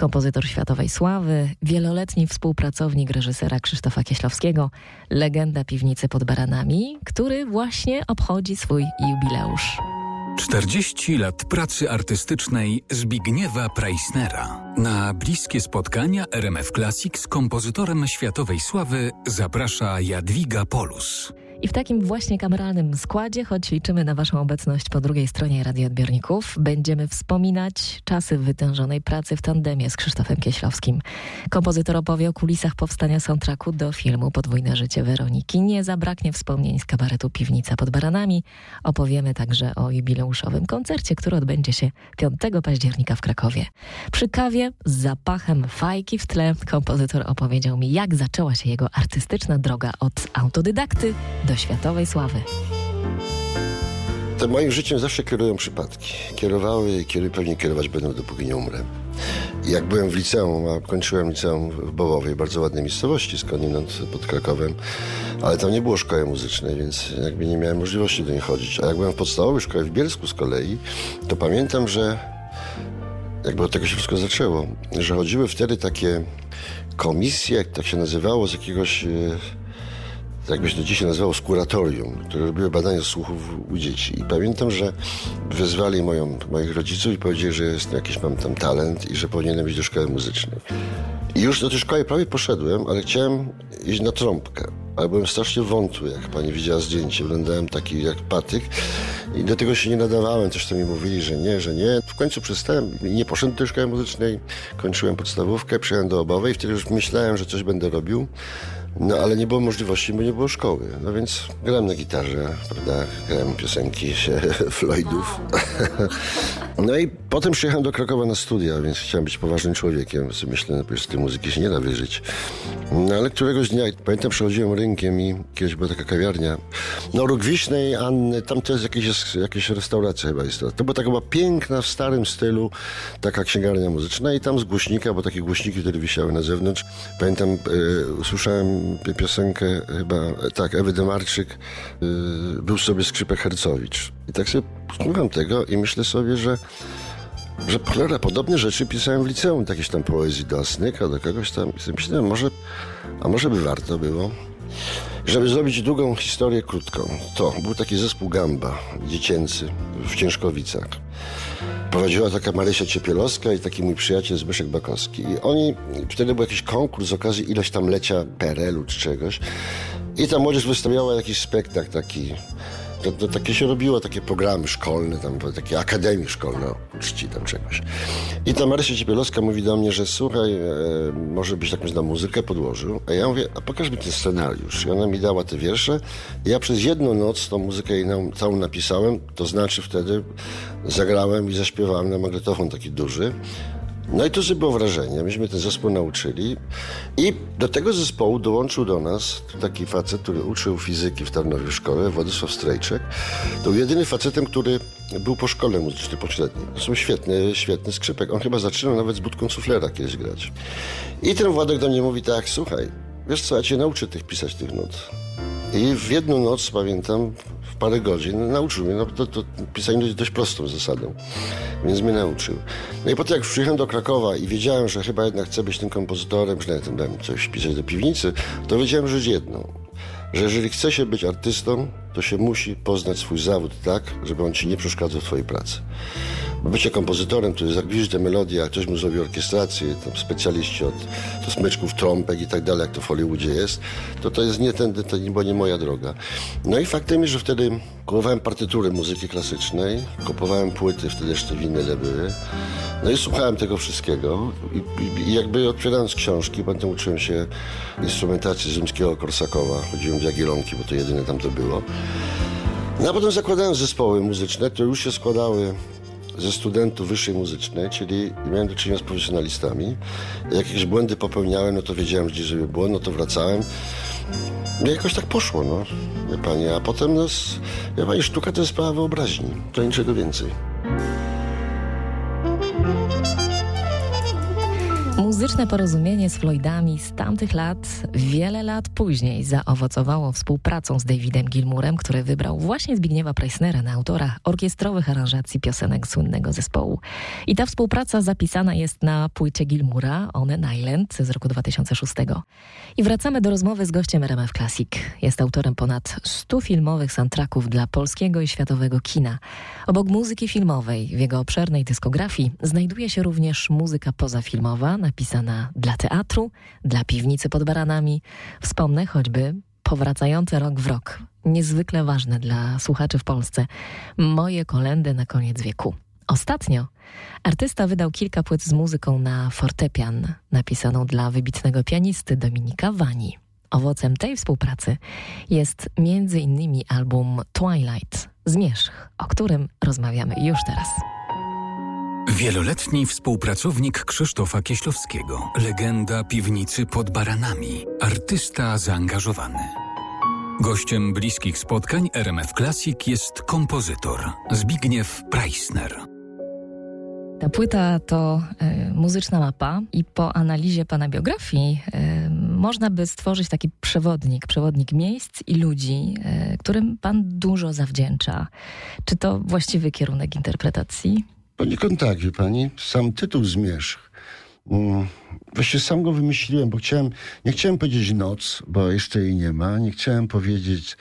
kompozytor światowej sławy, wieloletni współpracownik reżysera Krzysztofa Kieślowskiego, legenda piwnicy pod Baranami, który właśnie obchodzi swój jubileusz. 40 lat pracy artystycznej Zbigniewa Preissnera. Na bliskie spotkania RMF Classic z kompozytorem światowej sławy zaprasza Jadwiga Polus. I w takim właśnie kameralnym składzie, choć liczymy na Waszą obecność po drugiej stronie radioodbiorników, będziemy wspominać czasy wytężonej pracy w tandemie z Krzysztofem Kieślowskim. Kompozytor opowie o kulisach powstania soundtracku do filmu Podwójne życie Weroniki. Nie zabraknie wspomnień z kabaretu Piwnica pod Baranami. Opowiemy także o jubileuszowym koncercie, który odbędzie się 5 października w Krakowie. Przy kawie z zapachem fajki w tle kompozytor opowiedział mi, jak zaczęła się jego artystyczna droga od autodydakty do światowej sławy. To moim życiem zawsze kierują przypadki. Kierowały i kieruj, pewnie kierować będą, dopóki nie umrę. Jak byłem w liceum, a kończyłem liceum w Bołowej, bardzo ładnej miejscowości, skądinąd pod Krakowem, ale tam nie było szkoły muzycznej, więc jakby nie miałem możliwości do niej chodzić. A jak byłem w podstawowej szkole w Bielsku z kolei, to pamiętam, że jakby od tego się wszystko zaczęło, że chodziły wtedy takie komisje, jak tak się nazywało, z jakiegoś jakby się to dzisiaj nazywało, z kuratorium, które robiły badania słuchów u dzieci. I pamiętam, że wezwali moją, moich rodziców i powiedzieli, że jest, jakiś mam tam talent i że powinienem iść do szkoły muzycznej. I już do tej szkoły prawie poszedłem, ale chciałem iść na trąbkę. Ale byłem strasznie wątły, jak pani widziała zdjęcie. Wyglądałem taki jak patyk i do tego się nie nadawałem. Coś to mi mówili, że nie, że nie. W końcu przestałem. Nie poszedłem do tej szkoły muzycznej. Kończyłem podstawówkę, przyjechałem do Obowej. Wtedy już myślałem, że coś będę robił. No ale nie było możliwości, bo nie było szkoły. No więc grałem na gitarze, prawda? Grałem piosenki Floydów. no i potem przyjechałem do Krakowa na studia, więc chciałem być poważnym człowiekiem. Myślę, że z tej muzyki się nie da wyżyć. No ale któregoś dnia, pamiętam, przechodziłem rynkiem i kiedyś była taka kawiarnia. No Róg Wiśnej, Anny, tam jest jakieś, jakieś restauracja chyba jest. To była taka piękna, w starym stylu, taka księgarnia muzyczna i tam z głośnika, bo takie głośniki wtedy wisiały na zewnątrz. Pamiętam, e, usłyszałem piosenkę chyba, tak, Ewy Demarczyk, yy, był sobie skrzypek Hercowicz. I tak sobie słucham tego i myślę sobie, że że cholera, podobne rzeczy pisałem w liceum, jakieś tam poezji do Asnyka, do kogoś tam. I myślałem, może, a może by warto było, żeby zrobić długą historię krótką. To był taki zespół Gamba, dziecięcy, w Ciężkowicach prowadziła taka Marysia Ciepielowska i taki mój przyjaciel Zbyszek Bakowski. I oni, wtedy był jakiś konkurs z okazji ilość tam lecia PRL-u czy czegoś. I ta młodzież wystawiała jakiś spektakl taki to, to, takie się robiło, takie programy szkolne, tam takie akademii szkolne, czci tam czegoś. I ta Marysia Ciepielowska mówi do mnie, że słuchaj, e, może byś jakąś na muzykę podłożył. A ja mówię, a pokaż mi ten scenariusz. I ona mi dała te wiersze. I ja przez jedną noc tą muzykę jej całą napisałem, to znaczy wtedy zagrałem i zaśpiewałem na magnetofon taki duży. No i to zrobiło wrażenie. Myśmy ten zespół nauczyli i do tego zespołu dołączył do nas taki facet, który uczył fizyki w Tarnowie w szkole, Władysław Strejczek. To był jedyny facetem, który był po szkole muzycznej pośredniej. To są świetny, świetny skrzypek. On chyba zaczynał nawet z budką suflera kiedyś grać. I ten Władek do mnie mówi tak, słuchaj, wiesz co, ja cię nauczę tych pisać tych nut. I w jedną noc, pamiętam, parę godzin nauczył mnie. No, to, to pisanie jest dość prostą zasadą, więc mnie nauczył. No i potem jak przyjechałem do Krakowa i wiedziałem, że chyba jednak chcę być tym kompozytorem, że nawet dałem coś pisać do piwnicy, to wiedziałem rzecz jedną, że jeżeli chce się być artystą, to się musi poznać swój zawód tak, żeby on ci nie przeszkadzał w twojej pracy bycie kompozytorem, który zagwiżdży tę melodię, a ktoś mu zrobi orkiestrację, tam specjaliści od to smyczków, trąbek i tak dalej, jak to w Hollywoodzie jest, to to jest nie ten, to była nie moja droga. No i faktem jest, że wtedy kupowałem partytury muzyki klasycznej, kupowałem płyty, wtedy jeszcze winyle były, no i słuchałem tego wszystkiego i, i, i jakby otwierając książki, potem uczyłem się instrumentacji rzymskiego Korsakowa, chodziłem w Jagiellonki, bo to jedyne tam to było. No a potem zakładałem zespoły muzyczne, które już się składały ze studentów wyższej muzycznej, czyli miałem do czynienia z profesjonalistami. Jak jakieś błędy popełniałem, no to wiedziałem, gdzie żeby było, no to wracałem. No jakoś tak poszło, no, wie pani. A potem, no, wie pani, sztuka to jest sprawa wyobraźni, to niczego więcej. Muzyczne porozumienie z Floydami z tamtych lat, wiele lat później, zaowocowało współpracą z Davidem Gilmurem, który wybrał właśnie Zbigniewa Preissnera na autora orkiestrowych aranżacji piosenek słynnego zespołu. I ta współpraca zapisana jest na płycie Gilmura, On an Island z roku 2006. I wracamy do rozmowy z gościem RMF Classic. Jest autorem ponad 100 filmowych soundtracków dla polskiego i światowego kina. Obok muzyki filmowej w jego obszernej dyskografii znajduje się również muzyka pozafilmowa, napisana dla teatru, dla piwnicy pod baranami. Wspomnę choćby powracający rok w rok, niezwykle ważne dla słuchaczy w Polsce. Moje kolendy na koniec wieku. Ostatnio artysta wydał kilka płyt z muzyką na fortepian, napisaną dla wybitnego pianisty Dominika Wani. Owocem tej współpracy jest między innymi album Twilight, Zmierzch, o którym rozmawiamy już teraz. Wieloletni współpracownik Krzysztofa Kieślowskiego, legenda piwnicy pod baranami, artysta zaangażowany. Gościem bliskich spotkań RMF Classic jest kompozytor Zbigniew Preissner. Ta płyta to y, muzyczna mapa i po analizie pana biografii y, można by stworzyć taki przewodnik, przewodnik miejsc i ludzi, y, którym pan dużo zawdzięcza. Czy to właściwy kierunek interpretacji? Poniekąd tak, wie pani. Sam tytuł Zmierzch. Mm, Właściwie sam go wymyśliłem, bo chciałem, nie chciałem powiedzieć noc, bo jeszcze jej nie ma. Nie chciałem powiedzieć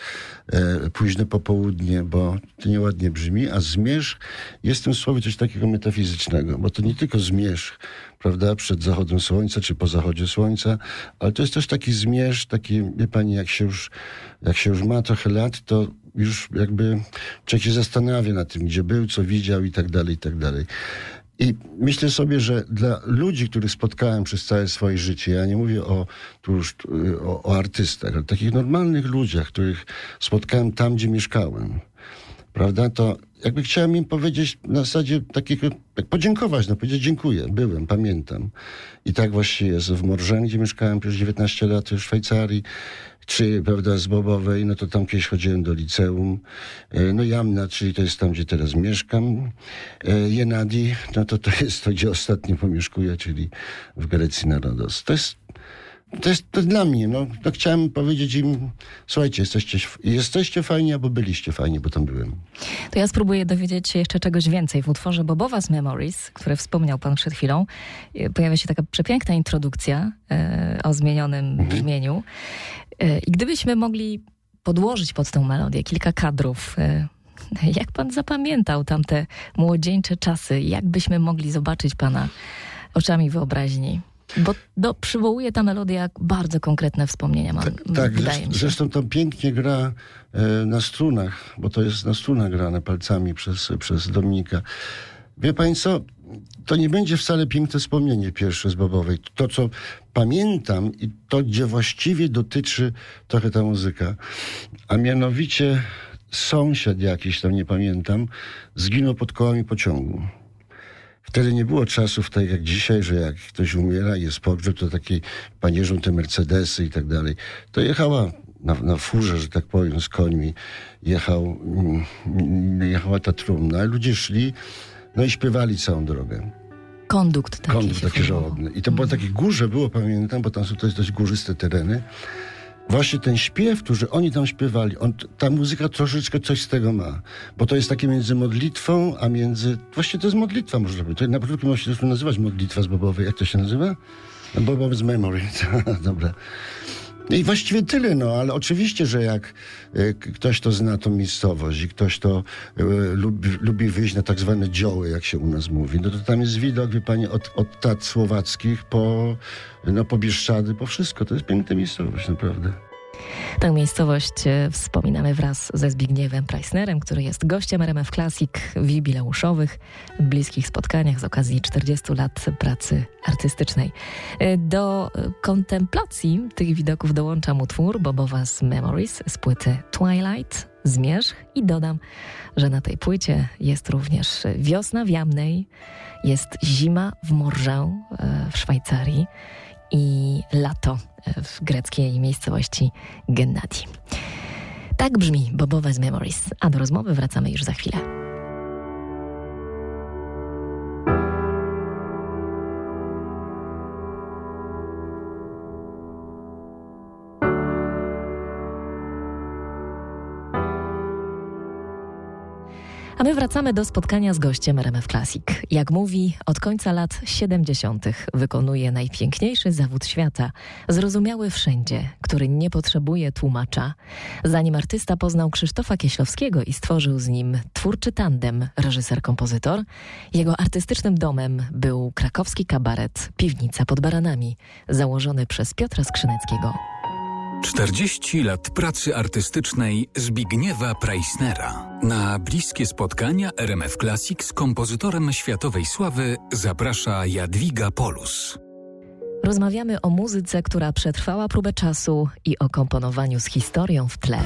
e, późne popołudnie, bo to nieładnie brzmi. A zmierzch jest w tym słowie coś takiego metafizycznego, bo to nie tylko zmierzch, prawda, przed zachodem słońca czy po zachodzie słońca, ale to jest też taki zmierzch, taki, wie pani, jak się już, jak się już ma trochę lat, to już jakby człowiek się zastanawia nad tym, gdzie był, co widział i tak dalej, i tak dalej. I myślę sobie, że dla ludzi, których spotkałem przez całe swoje życie, ja nie mówię o, tu już, o, o artystach, ale takich normalnych ludziach, których spotkałem tam, gdzie mieszkałem, prawda, to jakby chciałem im powiedzieć na zasadzie takiego, tak podziękować, no powiedzieć dziękuję, byłem, pamiętam. I tak właśnie jest w Morżen, gdzie mieszkałem przez 19 lat w Szwajcarii, czy prawda, z Bobowej, no to tam kiedyś chodziłem do liceum. E, no Jamna, czyli to jest tam, gdzie teraz mieszkam. E, Jenadi, no to to jest to, gdzie ostatnio pomieszkuję, czyli w Grecji Narodos. To jest to jest to dla mnie, no, to chciałem powiedzieć im, słuchajcie, jesteście, jesteście fajni, albo byliście fajni, bo tam byłem. To ja spróbuję dowiedzieć się jeszcze czegoś więcej. W utworze Bobowa's Memories, który wspomniał pan przed chwilą, e, pojawia się taka przepiękna introdukcja e, o zmienionym mhm. brzmieniu. E, I gdybyśmy mogli podłożyć pod tę melodię kilka kadrów, jak pan zapamiętał tamte młodzieńcze czasy? Jak byśmy mogli zobaczyć pana oczami wyobraźni? Bo do, przywołuje ta melodia bardzo konkretne wspomnienia, mam, tak, tak wydaje mi się. Zresztą to pięknie gra e, na strunach, bo to jest na strunach grane palcami przez, przez Dominika. Wie państwo, to nie będzie wcale piękne wspomnienie pierwsze z Bobowej. To, co pamiętam i to, gdzie właściwie dotyczy trochę ta muzyka, a mianowicie sąsiad jakiś, tam nie pamiętam, zginął pod kołami pociągu. Wtedy nie było czasów tak jak dzisiaj, że jak ktoś umiera i jest pogrzeb, to takie panierzą te Mercedesy i tak dalej. To jechała na, na furze, że tak powiem, z końmi. Jechał, mm, jechała ta trumna. Ludzie szli, no i śpiewali całą drogę. Kondukt taki. Kondukt taki żałobny. I to było takie górze było, pamiętam, bo tam są to jest dość górzyste tereny. Właśnie ten śpiew, który oni tam śpiewali, on, ta muzyka troszeczkę coś z tego ma. Bo to jest takie między modlitwą, a między... Właśnie to jest modlitwa, można powiedzieć. To na początku można się nazywać modlitwa z Bobowej. Jak to się nazywa? Bobowy's Memory. Dobra. No i właściwie tyle, no, ale oczywiście, że jak y, ktoś to zna tą miejscowość i ktoś to y, lubi, lubi wyjść na tak zwane dzioły, jak się u nas mówi, no to tam jest widok, wie pani, od, od tat słowackich po, no, po Bieszczady, po wszystko. To jest piękna miejscowość, naprawdę. Tę miejscowość e, wspominamy wraz ze Zbigniewem Preissnerem, który jest gościem RMF Classic w jubileuszowych, bliskich spotkaniach z okazji 40 lat pracy artystycznej. E, do kontemplacji tych widoków dołączam utwór Bobowa's Memories z płyty Twilight, Zmierzch i dodam, że na tej płycie jest również wiosna w Jamnej, jest zima w Morżę w Szwajcarii, i lato w greckiej miejscowości Gennadi. Tak brzmi Bobowe z Memories, a do rozmowy wracamy już za chwilę. A my wracamy do spotkania z gościem RMF Classic. Jak mówi, od końca lat 70. wykonuje najpiękniejszy zawód świata, zrozumiały wszędzie, który nie potrzebuje tłumacza. Zanim artysta poznał Krzysztofa Kieślowskiego i stworzył z nim twórczy tandem reżyser-kompozytor, jego artystycznym domem był krakowski kabaret Piwnica pod Baranami, założony przez Piotra Skrzyneckiego. 40 lat pracy artystycznej Zbigniewa Preissnera. Na bliskie spotkania RMF Classic z kompozytorem światowej sławy zaprasza Jadwiga Polus. Rozmawiamy o muzyce, która przetrwała próbę czasu i o komponowaniu z historią w tle.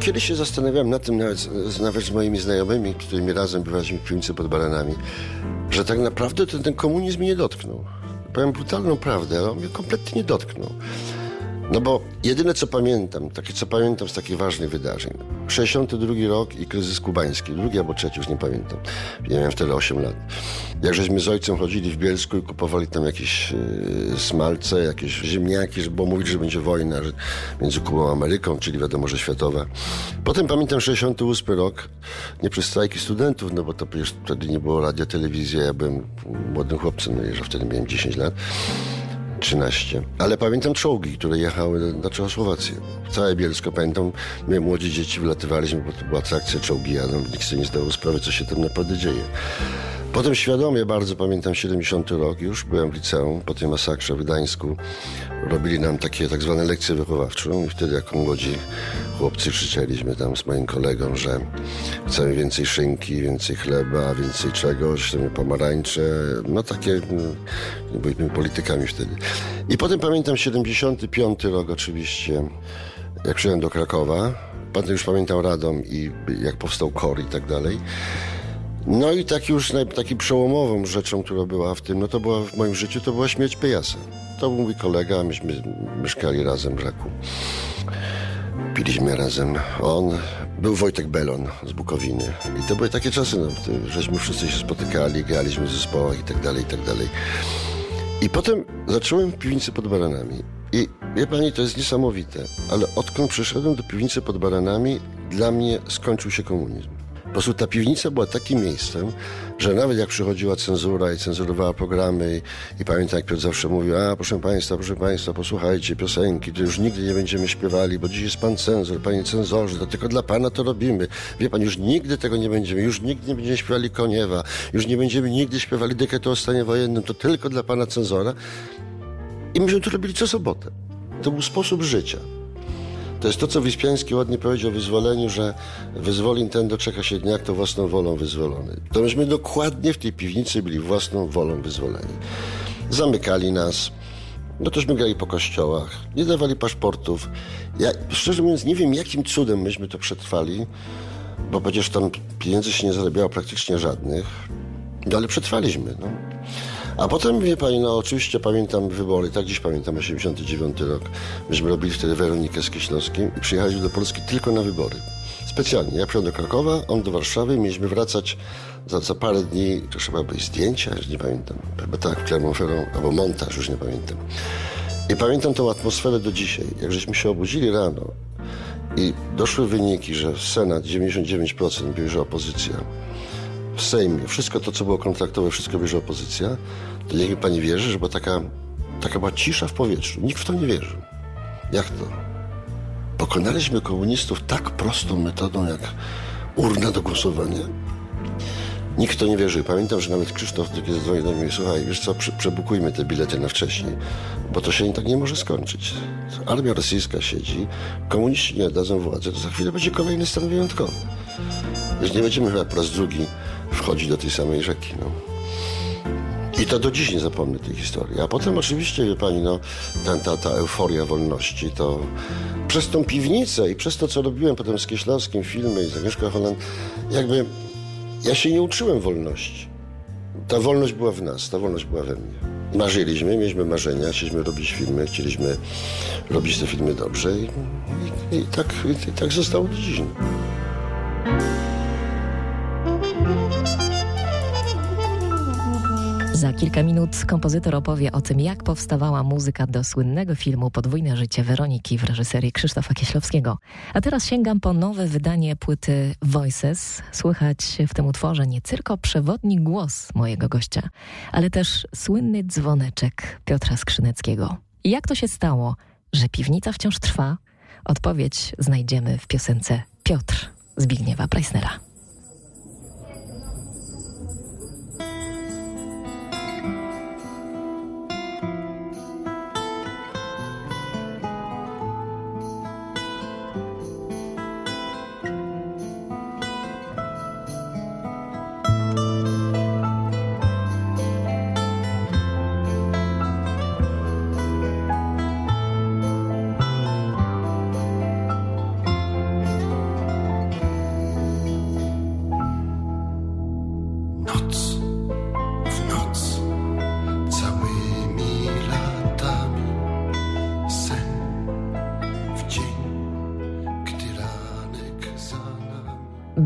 Kiedyś się zastanawiałem nad tym, nawet, nawet z moimi znajomymi, którymi razem bywaliśmy w piwnicy pod Baranami, że tak naprawdę ten, ten komunizm nie dotknął powiem brutalną prawdę, on mnie kompletnie nie dotknął. No bo jedyne co pamiętam, takie co pamiętam z takich ważnych wydarzeń. 62 rok i kryzys kubański, drugi albo trzeci, już nie pamiętam. Ja miałem wtedy 8 lat. Jak żeśmy z ojcem chodzili w Bielsku i kupowali tam jakieś yy, smalce, jakieś ziemniaki, żeby mówić, że będzie wojna że między Kubą a Ameryką, czyli wiadomo, że światowa. Potem pamiętam 68 rok, nie przez strajki studentów, no bo to przecież wtedy nie było radia, telewizja, ja byłem młodym chłopcem, no, że wtedy miałem 10 lat. 13. Ale pamiętam czołgi, które jechały na Czechosłowację. Całe Bielsko pamiętam. My młodzi dzieci wylatywaliśmy, bo to była atrakcja czołgi, a nikt sobie nie zdawał sprawy, co się tam naprawdę dzieje. Potem świadomie bardzo pamiętam 70 rok, już byłem w liceum, po tej masakrze w Gdańsku. Robili nam takie tak zwane lekcje wychowawcze i wtedy jako młodzi chłopcy krzyczeliśmy tam z moim kolegą, że chcemy więcej szynki, więcej chleba, więcej czegoś, chcemy pomarańcze, no takie, mm, byliśmy politykami wtedy. I potem pamiętam 75 rok oczywiście, jak przyjechałem do Krakowa, potem już pamiętam Radom i jak powstał KOR i tak dalej. No i tak już taki przełomową rzeczą, która była w tym, no to była w moim życiu, to była śmierć Pejasa. To był mój kolega, myśmy mieszkali razem w Raku. Piliśmy razem. On, był Wojtek Belon z Bukowiny. I to były takie czasy, no, żeśmy wszyscy się spotykali, graliśmy w zespołach i tak dalej, i tak dalej. I potem zacząłem w piwnicy pod baranami. I wie pani, to jest niesamowite, ale odkąd przyszedłem do piwnicy pod baranami, dla mnie skończył się komunizm. Po prostu ta piwnica była takim miejscem, że nawet jak przychodziła cenzura i cenzurowała programy i, i pamiętam jak Piotr zawsze mówił, a proszę Państwa, proszę Państwa, posłuchajcie piosenki, to już nigdy nie będziemy śpiewali, bo dziś jest Pan cenzor, Panie cenzorze, to tylko dla Pana to robimy. Wie Pan, już nigdy tego nie będziemy, już nigdy nie będziemy śpiewali Koniewa, już nie będziemy nigdy śpiewali dekretu o stanie wojennym, to tylko dla Pana cenzora. I myśmy to robili co sobotę. To był sposób życia. To jest to, co Wyspiański ładnie powiedział o wyzwoleniu, że wyzwolin ten doczeka się dnia, kto własną wolą wyzwolony. To myśmy dokładnie w tej piwnicy byli własną wolą wyzwoleni. Zamykali nas, no tośmy grali po kościołach, nie dawali paszportów. Ja szczerze mówiąc nie wiem, jakim cudem myśmy to przetrwali, bo przecież tam pieniędzy się nie zarabiało praktycznie żadnych, no ale przetrwaliśmy. No. A potem, wie pani, no oczywiście pamiętam wybory, tak dziś pamiętam, 89 rok. Myśmy robili wtedy Weronikę z Kieślowskim i przyjechaliśmy do Polski tylko na wybory. Specjalnie. Ja przyjechałem do Krakowa, on do Warszawy mieliśmy wracać za, za parę dni, to chyba były zdjęcia, już nie pamiętam. Chyba tak, Clermont-Ferrand, albo montaż, już nie pamiętam. I pamiętam tą atmosferę do dzisiaj. Jak żeśmy się obudzili rano i doszły wyniki, że Senat 99% bierze opozycja, w Sejmie, wszystko to, co było kontraktowe, wszystko bierze opozycja, to niech mi pani wierzy, że była taka, taka była cisza w powietrzu. Nikt w to nie wierzył. Jak to? Pokonaliśmy komunistów tak prostą metodą, jak urna do głosowania. Nikt to nie wierzył. Pamiętam, że nawet Krzysztof kiedy zadzwonił do mnie, słuchaj, wiesz co, przebukujmy te bilety na wcześniej, bo to się tak nie może skończyć. Armia rosyjska siedzi, komuniści nie oddadzą władzy, to za chwilę będzie kolejny stan wyjątkowy. Już nie będziemy chyba po raz drugi wchodzić do tej samej rzeki. No. I to do dziś nie zapomnę tej historii. A potem oczywiście, wie pani, no, ta, ta, ta euforia wolności, to przez tą piwnicę i przez to, co robiłem potem z Kieślowskim, filmy i z Agnieszką Holland, jakby ja się nie uczyłem wolności. Ta wolność była w nas, ta wolność była we mnie. Marzyliśmy, mieliśmy marzenia, chcieliśmy robić filmy, chcieliśmy robić te filmy dobrze i, i, i tak, i, tak zostało do dziś. Za kilka minut kompozytor opowie o tym, jak powstawała muzyka do słynnego filmu Podwójne życie Weroniki w reżyserii Krzysztofa Kieślowskiego. A teraz sięgam po nowe wydanie płyty Voices. Słychać w tym utworze nie tylko przewodni głos mojego gościa, ale też słynny dzwoneczek Piotra Skrzyneckiego. Jak to się stało, że piwnica wciąż trwa? Odpowiedź znajdziemy w piosence Piotr Zbigniewa Preissnera.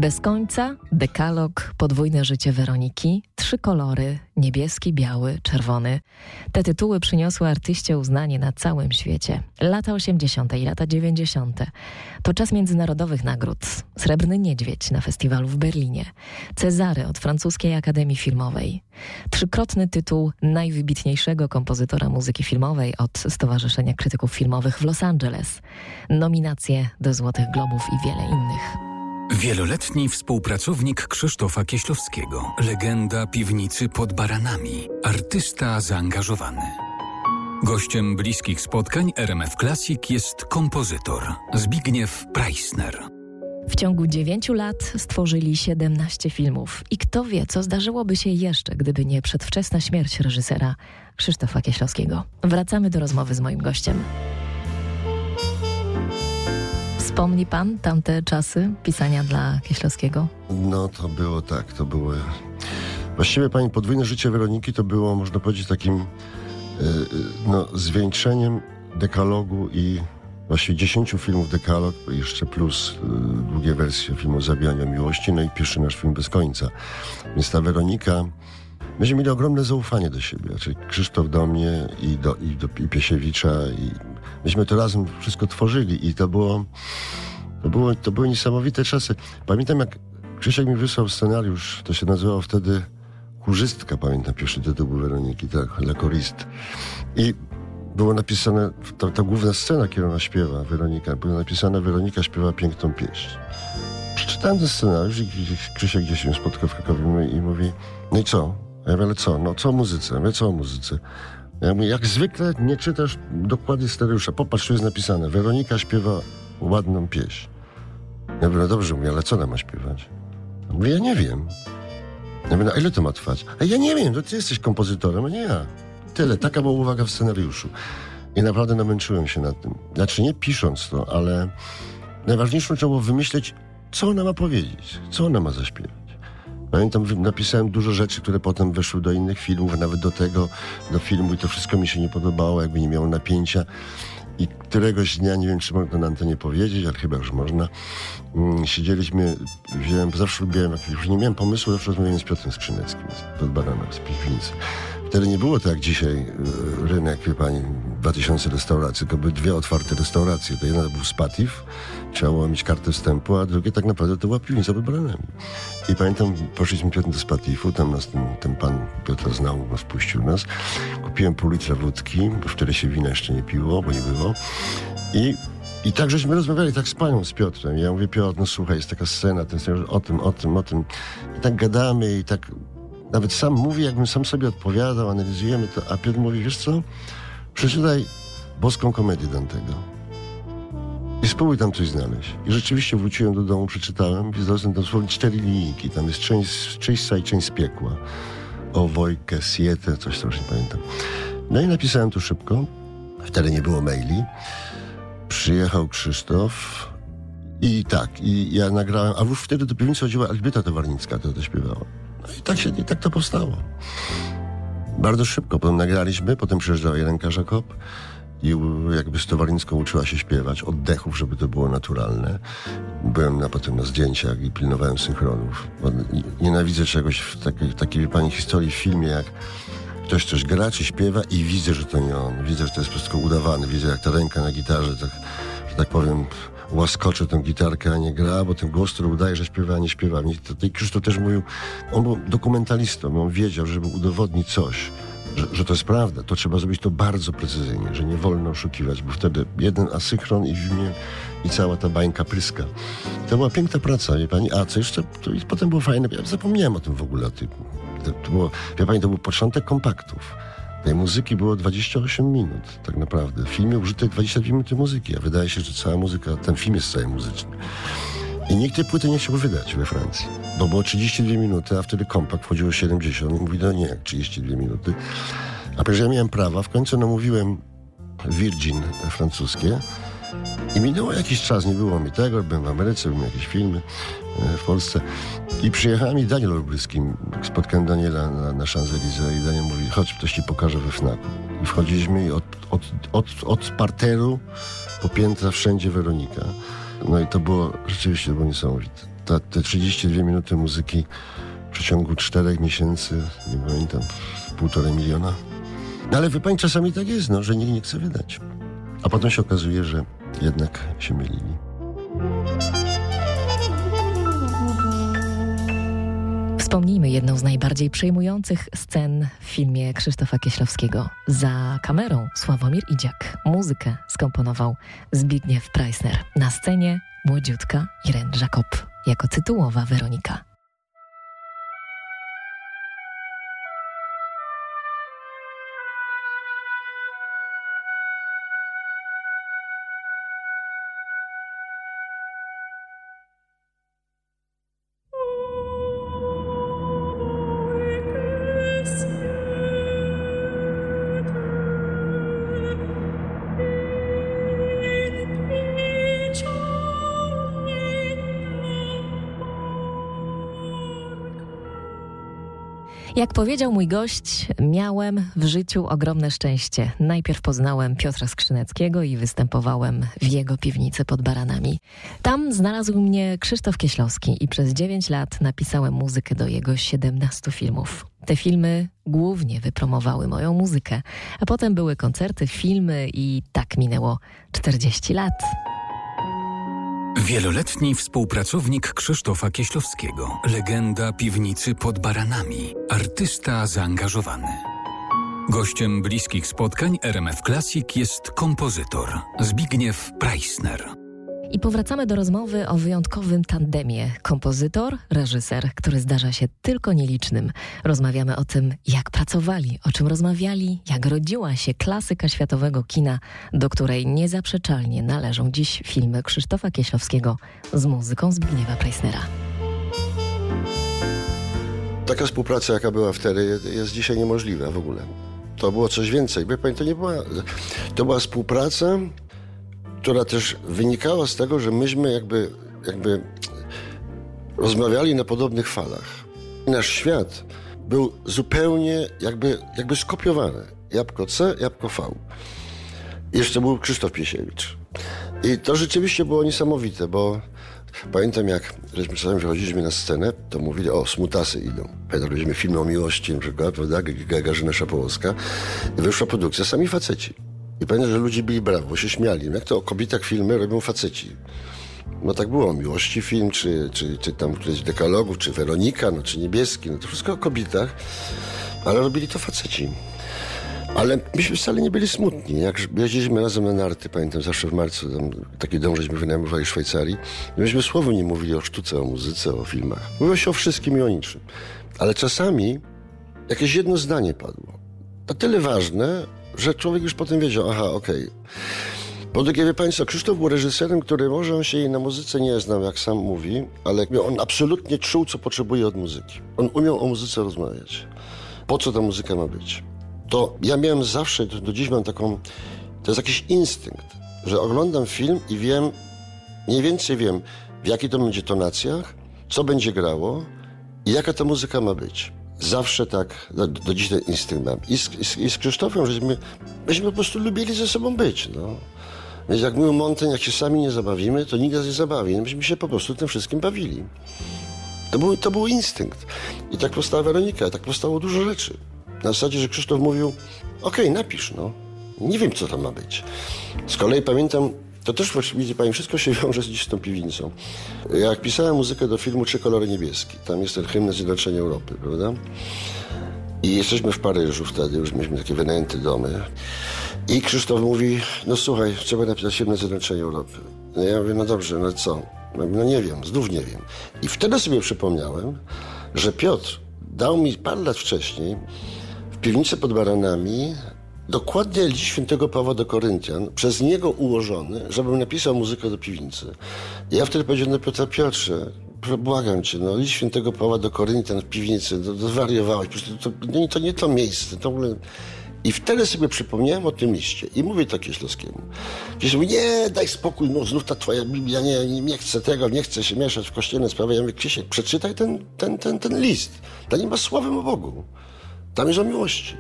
Bez końca, dekalog, podwójne życie Weroniki, trzy kolory, niebieski, biały, czerwony. Te tytuły przyniosły artyście uznanie na całym świecie. Lata 80. i lata 90. To czas międzynarodowych nagród. Srebrny Niedźwiedź na festiwalu w Berlinie. Cezary od francuskiej Akademii Filmowej. Trzykrotny tytuł najwybitniejszego kompozytora muzyki filmowej od Stowarzyszenia Krytyków Filmowych w Los Angeles. Nominacje do Złotych Globów i wiele innych. Wieloletni współpracownik Krzysztofa Kieślowskiego, legenda piwnicy pod baranami, artysta zaangażowany. Gościem bliskich spotkań RMF Classic jest kompozytor Zbigniew Preissner. W ciągu dziewięciu lat stworzyli 17 filmów i kto wie, co zdarzyłoby się jeszcze, gdyby nie przedwczesna śmierć reżysera Krzysztofa Kieślowskiego. Wracamy do rozmowy z moim gościem. Wspomni pan tamte czasy pisania dla Kieślowskiego? No to było tak, to były... Właściwie pani podwójne życie Weroniki to było, można powiedzieć, takim yy, no, zwieńczeniem dekalogu i właściwie dziesięciu filmów dekalog, jeszcze plus długie wersje filmu Zabijania Miłości, no i pierwszy nasz film Bez końca. Więc ta Weronika... Myśmy mieli ogromne zaufanie do siebie, czyli Krzysztof do mnie i do, i do i Piesiewicza i myśmy to razem wszystko tworzyli i to było, to było, to były niesamowite czasy. Pamiętam jak Krzysiek mi wysłał scenariusz, to się nazywało wtedy Kurzystka, pamiętam, pierwszy tytuł był Weroniki, tak, Lekorist. I było napisane, ta, ta główna scena, kiedy ona śpiewa, Weronika, było napisane Weronika śpiewa piękną pieśń. Przeczytałem ten scenariusz i Krzysiek gdzieś się spotkał w Krakowie i mówi, no i co? Ja mówię, ale co? No co o muzyce? Ja co o muzyce? Ja mówię, jak zwykle nie czytasz dokładnie scenariusza. Popatrz, tu jest napisane. Weronika śpiewa ładną pieśń. Ja mówię, no dobrze, mówię, ale co ona ma śpiewać? Ja mówię, ja nie wiem. Ja mówię, no ile to ma trwać? A ja nie wiem, to ty jesteś kompozytorem, a nie ja. Tyle, taka była uwaga w scenariuszu. I naprawdę namęczyłem się nad tym. Znaczy nie pisząc to, ale najważniejszą trzeba było wymyśleć, co ona ma powiedzieć, co ona ma zaśpiewać. Pamiętam, napisałem dużo rzeczy, które potem weszły do innych filmów, nawet do tego, do filmu i to wszystko mi się nie podobało, jakby nie miało napięcia. I któregoś dnia, nie wiem czy można na antenie powiedzieć, ale chyba już można, mm, siedzieliśmy, wziąłem, zawsze lubiłem, już nie miałem pomysłu, zawsze rozmawiałem z Piotrem Skrzyneckim pod Baranem, z Piwnicy. Wtedy nie było tak jak dzisiaj y, rynek, wie pani, 2000 restauracji, tylko były dwie otwarte restauracje. To jedna to był Spatif, trzeba było mieć kartę wstępu, a drugie tak naprawdę to była piwnica pod. I pamiętam, poszliśmy Piotr do Spatifu, tam nas ten, ten pan Piotr znał, nas puścił nas. Kupiłem pół litra wódki, bo wtedy się wina jeszcze nie piło, bo nie było. I i tak żeśmy rozmawiali, tak z panią, z Piotrem. Ja mówię, Piotr, no słuchaj, jest taka scena, ten o tym, o tym, o tym. I tak gadamy i tak nawet sam mówi, jakbym sam sobie odpowiadał, analizujemy to, a Piotr mówi, wiesz co, przeczytaj boską komedię Dantego. I spróbuj tam coś znaleźć. I rzeczywiście wróciłem do domu, przeczytałem i znalazłem dosłownie cztery linijki. Tam jest część, część i część z piekła. O Wojkę, Sietę, coś tam już nie pamiętam. No i napisałem tu szybko. Wtedy nie było maili. Przyjechał Krzysztof i tak, i ja nagrałem, a już wtedy do piwnicy chodziła Elżbieta Towarnicka, to to śpiewała. I tak się, i tak to powstało. Bardzo szybko, potem nagraliśmy, potem przyjeżdżała Jelenka Żakop i jakby z uczyła się śpiewać, oddechów, żeby to było naturalne. Byłem na, potem na zdjęciach i pilnowałem synchronów. Nienawidzę czegoś w takiej, takiej pani historii w filmie, jak ktoś coś gra czy śpiewa i widzę, że to nie on. Widzę, że to jest wszystko udawane. Widzę, jak ta ręka na gitarze, tak, że tak powiem, łaskocze tę gitarkę, a nie gra, bo ten głos, który udaje, że śpiewa, a nie śpiewa. I Krzysztof też mówił, on był dokumentalistą, on wiedział, żeby udowodnić coś, że, że, to jest prawda, to trzeba zrobić to bardzo precyzyjnie, że nie wolno oszukiwać, bo wtedy jeden asynchron i w i cała ta bańka pryska. To była piękna praca, wie pani. A co jeszcze? To i potem było fajne. Ja zapomniałem o tym w ogóle. To, to było, wie pani, to był początek kompaktów. Tej muzyki było 28 minut, tak naprawdę. W filmie użyte 22 minuty muzyki, a wydaje się, że cała muzyka, ten film jest cały muzyczny. I nikt tej płyty nie chciał wydać we Francji, bo było 32 minuty, a wtedy kompakt wchodziło 70 i mówi, no nie, 32 minuty. A przecież ja miałem prawa, w końcu namówiłem Virgin francuskie i minęło jakiś czas, nie było mi tego, byłem w Ameryce, byłem jakieś filmy e, w Polsce i przyjechałem i Daniel Olbryski, spotkałem Daniela na, na Champs-Élysées i Daniel mówi, chodź, ktoś ci pokaże we FNAC. I wchodziliśmy i od, od, od, od parteru po piętra wszędzie Weronika. No i to było rzeczywiście było niesamowite. Ta, te 32 minuty muzyki w przeciągu czterech miesięcy, nie pamiętam, półtorej miliona. No ale wie pani, czasami tak jest, no, że nikt nie chce wydać. A potem się okazuje, że jednak się mylili. Wspomnijmy jedną z najbardziej przejmujących scen w filmie Krzysztofa Kieślowskiego. Za kamerą Sławomir Idziak. Muzykę skomponował Zbigniew Preissner. Na scenie młodziutka Irene Jacob jako tytułowa Weronika. Powiedział mój gość, miałem w życiu ogromne szczęście. Najpierw poznałem Piotra Skrzyneckiego i występowałem w jego piwnicy pod Baranami. Tam znalazł mnie Krzysztof Kieślowski i przez 9 lat napisałem muzykę do jego 17 filmów. Te filmy głównie wypromowały moją muzykę, a potem były koncerty, filmy i tak minęło 40 lat. Wieloletni współpracownik Krzysztofa Kieślowskiego, legenda piwnicy pod baranami, artysta zaangażowany. Gościem bliskich spotkań RMF Classic jest kompozytor Zbigniew Preissner. I powracamy do rozmowy o wyjątkowym tandemie kompozytor, reżyser, który zdarza się tylko nielicznym. Rozmawiamy o tym, jak pracowali, o czym rozmawiali, jak rodziła się klasyka światowego kina, do której niezaprzeczalnie należą dziś filmy Krzysztofa Kieślowskiego z muzyką Zbigniewa Preissnera. Taka współpraca, jaka była wtedy, jest dzisiaj niemożliwa w ogóle. To było coś więcej. Wie pani, to nie była... To była współpraca która też wynikała z tego, że myśmy jakby, jakby rozmawiali na podobnych falach. Nasz świat był zupełnie jakby, jakby skopiowany. Jabłko C, jabłko V. jeszcze był Krzysztof Piesiewicz. I to rzeczywiście było niesamowite, bo pamiętam jak żeśmy czasami wychodziliśmy na scenę, to mówili, o, smutasy idą. Pamiętam, robiliśmy filmy o miłości, na przykład, prawda, Gagarzyna Szapołowska. I wyszła produkcja, sami faceci. I pamiętam, że ludzie byli brawo, się śmiali. Jak to o kobietach filmy robią faceci? No tak było, Miłości film, czy, czy, czy tam któryś dekalogów, czy Weronika, no, czy Niebieski, no to wszystko o kobietach, ale robili to faceci. Ale myśmy wcale nie byli smutni. Jak jeździliśmy razem na narty, pamiętam, zawsze w marcu tam, taki dom żeśmy wynajmowali w Szwajcarii. myśmy słowo nie mówili o sztuce, o muzyce, o filmach. Mówiło się o wszystkim i o niczym. Ale czasami jakieś jedno zdanie padło. To tyle ważne, że człowiek już potem wiedział, aha, okej. Okay. Po drugie, wie Państwo, Krzysztof był reżyserem, który może on się jej na muzyce nie znał, jak sam mówi, ale on absolutnie czuł, co potrzebuje od muzyki. On umiał o muzyce rozmawiać. Po co ta muzyka ma być? To ja miałem zawsze, do dziś mam taką, to jest jakiś instynkt, że oglądam film i wiem, mniej więcej wiem, w jakiej to będzie tonacjach, co będzie grało i jaka ta muzyka ma być zawsze tak, do, do dziś ten instynkt mam. I z, i z Krzysztofem, żeśmy, myśmy po prostu lubili ze sobą być, no. Więc jak mówił Monten, jak się sami nie zabawimy, to nikt nas nie zabawi. No, myśmy się po prostu tym wszystkim bawili. To był, to był instynkt. I tak powstała Weronika, tak powstało dużo rzeczy. Na zasadzie, że Krzysztof mówił, okej, okay, napisz, no. Nie wiem, co tam ma być. Z kolei pamiętam, to też widzi pani, wszystko się wiąże z tą piwnicą. Jak pisałem muzykę do filmu Trzy kolory niebieskie, tam jest ten hymn Zjednoczenia Europy, prawda? I jesteśmy w Paryżu wtedy, już mieliśmy takie wynajęte domy. I Krzysztof mówi, no słuchaj, trzeba napisać hymn Zjednoczenia Europy. No ja mówię, no dobrze, no co? No nie wiem, znów nie wiem. I wtedy sobie przypomniałem, że Piotr dał mi parę lat wcześniej w piwnicy pod Baranami dokładnie list świętego Pawła do Koryntian, przez niego ułożony, żebym napisał muzykę do piwnicy. Ja wtedy powiedziałem do Piotra, Piotrze, błagam cię, no list świętego Pawła do Koryntian w piwnicy, to, to zwariowałeś, to, to, to, nie to miejsce, to w ogóle... I wtedy sobie przypomniałem o tym liście i mówię to Kieślowskiemu. Kieślow mówi, nie, daj spokój, no znów ta twoja Biblia, nie, nie, nie chcę tego, nie chcę się mieszać w kościelne sprawy. Ja mówię, Krzysiek, przeczytaj ten, ten, ten, ten list. Tam nie ma sławem o Bogu. Tam jest o miłości.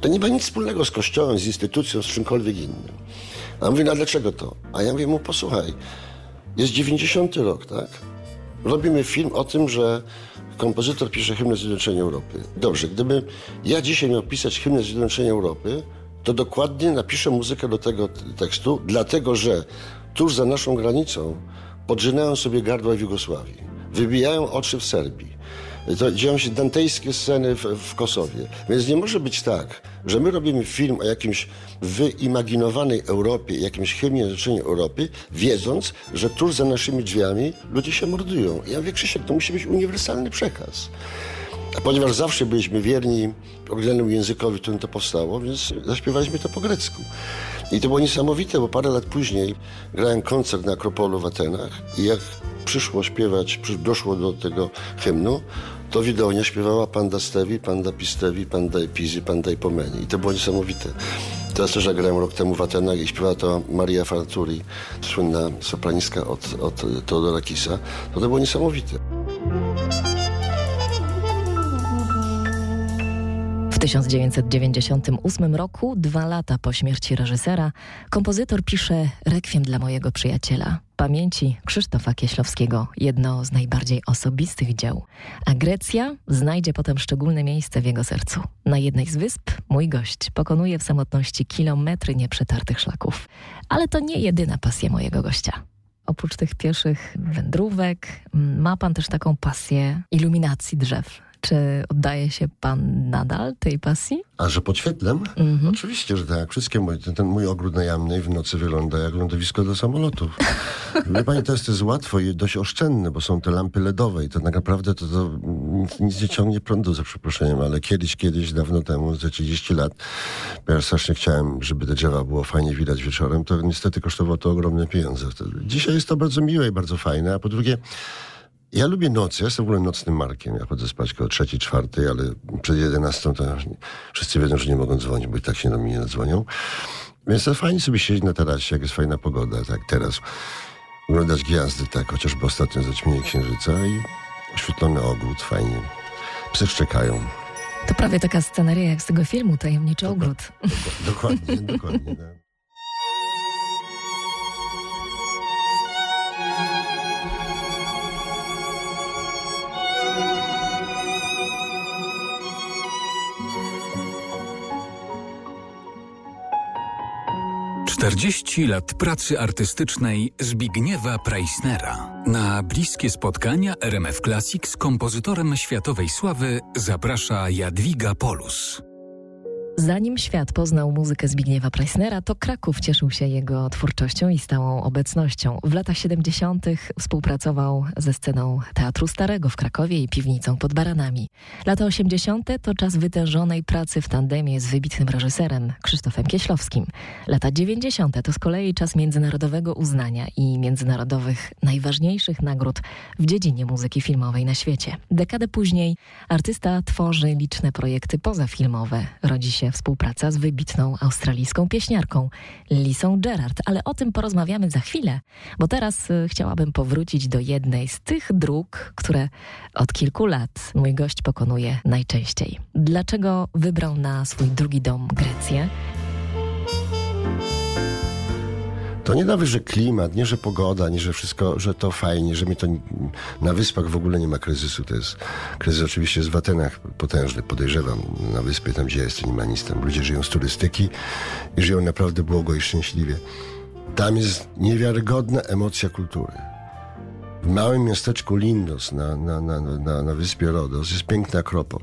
To nie ma nic wspólnego z kościołem, z instytucją, z czymkolwiek innym. A on mówi, no dlaczego to? A ja mówię mu, posłuchaj, jest 90 rok, tak? Robimy film o tym, że kompozytor pisze hymnę Zjednoczenia Europy. Dobrze, gdyby ja dzisiaj miał pisać hymnę Zjednoczenia Europy, to dokładnie napiszę muzykę do tego tekstu, dlatego że tuż za naszą granicą podżynają sobie gardła w Jugosławii, wybijają oczy w Serbii, to dzieją się dantejskie sceny w, w Kosowie. Więc nie może być tak, że my robimy film o jakimś wyimaginowanej Europie, jakimś chemii otoczeniu Europy, wiedząc, że tuż za naszymi drzwiami ludzie się mordują. Ja mówię, Krzysiek, to musi być uniwersalny przekaz. A ponieważ zawsze byliśmy wierni oryginalnemu językowi, w którym to powstało, więc zaśpiewaliśmy to po grecku. I to było niesamowite, bo parę lat później grałem koncert na Akropolu w Atenach i jak przyszło śpiewać, doszło do tego hymnu, to widownia śpiewała Panda Stevi, Panda Pistevi, Panda Epizy, Panda Ipomeni. I to było niesamowite. Teraz też grałem rok temu w Atenach i śpiewała to Maria Farturi, słynna sopraniska od, od Teodora Kisa. To to było niesamowite. 1998 roku, dwa lata po śmierci reżysera, kompozytor pisze Rekwiem dla mojego przyjaciela. Pamięci Krzysztofa Kieślowskiego, jedno z najbardziej osobistych dzieł. A Grecja znajdzie potem szczególne miejsce w jego sercu. Na jednej z wysp mój gość pokonuje w samotności kilometry nieprzetartych szlaków. Ale to nie jedyna pasja mojego gościa. Oprócz tych pieszych wędrówek, ma pan też taką pasję iluminacji drzew czy oddaje się pan nadal tej pasji? A że pod świetlem? Mhm. Oczywiście, że tak. Wszystkie moje, ten, ten mój ogród najamny w nocy wygląda jak lądowisko do samolotów. Wie pani, to jest, to jest łatwo i dość oszczędne, bo są te lampy LEDowe i to tak naprawdę to, to nic, nic, nie ciągnie prądu, za przeproszeniem, ale kiedyś, kiedyś, dawno temu, za 30 lat, bo ja strasznie chciałem, żeby te drzewa było fajnie widać wieczorem, to niestety kosztowało to ogromne pieniądze. Dzisiaj jest to bardzo miłe i bardzo fajne, a po drugie, ja lubię nocy, ja jestem w ogóle nocnym markiem. Ja chodzę spać koło trzeciej, czwartej, ale przed jedenastą to wszyscy wiedzą, że nie mogą dzwonić, bo i tak się do mnie nie dzwonią. Więc to fajnie sobie siedzieć na tarasie, jak jest fajna pogoda, tak teraz. Oglądać gwiazdy, tak, chociażby ostatnio zaćmienie księżyca i oświetlony ogród, fajnie. Psy szczekają. To prawie taka scenaria jak z tego filmu Tajemniczy Ogród. Dokładnie, dokładnie. Tak. 40 lat pracy artystycznej Zbigniewa Preissnera. Na bliskie spotkania RMF Classic z kompozytorem światowej sławy zaprasza Jadwiga Polus. Zanim świat poznał muzykę Zbigniewa Preissnera, to Kraków cieszył się jego twórczością i stałą obecnością. W latach 70. współpracował ze sceną Teatru Starego w Krakowie i piwnicą pod Baranami. Lata 80. to czas wytężonej pracy w tandemie z wybitnym reżyserem Krzysztofem Kieślowskim. Lata 90. to z kolei czas międzynarodowego uznania i międzynarodowych najważniejszych nagród w dziedzinie muzyki filmowej na świecie. Dekadę później artysta tworzy liczne projekty pozafilmowe. Rodzi się współpraca z wybitną australijską pieśniarką Lisą Gerard, ale o tym porozmawiamy za chwilę, bo teraz y, chciałabym powrócić do jednej z tych dróg, które od kilku lat mój gość pokonuje najczęściej. Dlaczego wybrał na swój drugi dom Grecję? To nie nawet, że klimat, nie, że pogoda, nie, że wszystko, że to fajnie, że mi to na wyspach w ogóle nie ma kryzysu. To jest kryzys oczywiście jest w Atenach potężny, podejrzewam. Na wyspie, tam gdzie ja jestem, nie ma nic. Tam ludzie żyją z turystyki i żyją naprawdę błogo i szczęśliwie. Tam jest niewiarygodna emocja kultury. W małym miasteczku Lindos na, na, na, na, na wyspie Rodos jest piękny Akropol.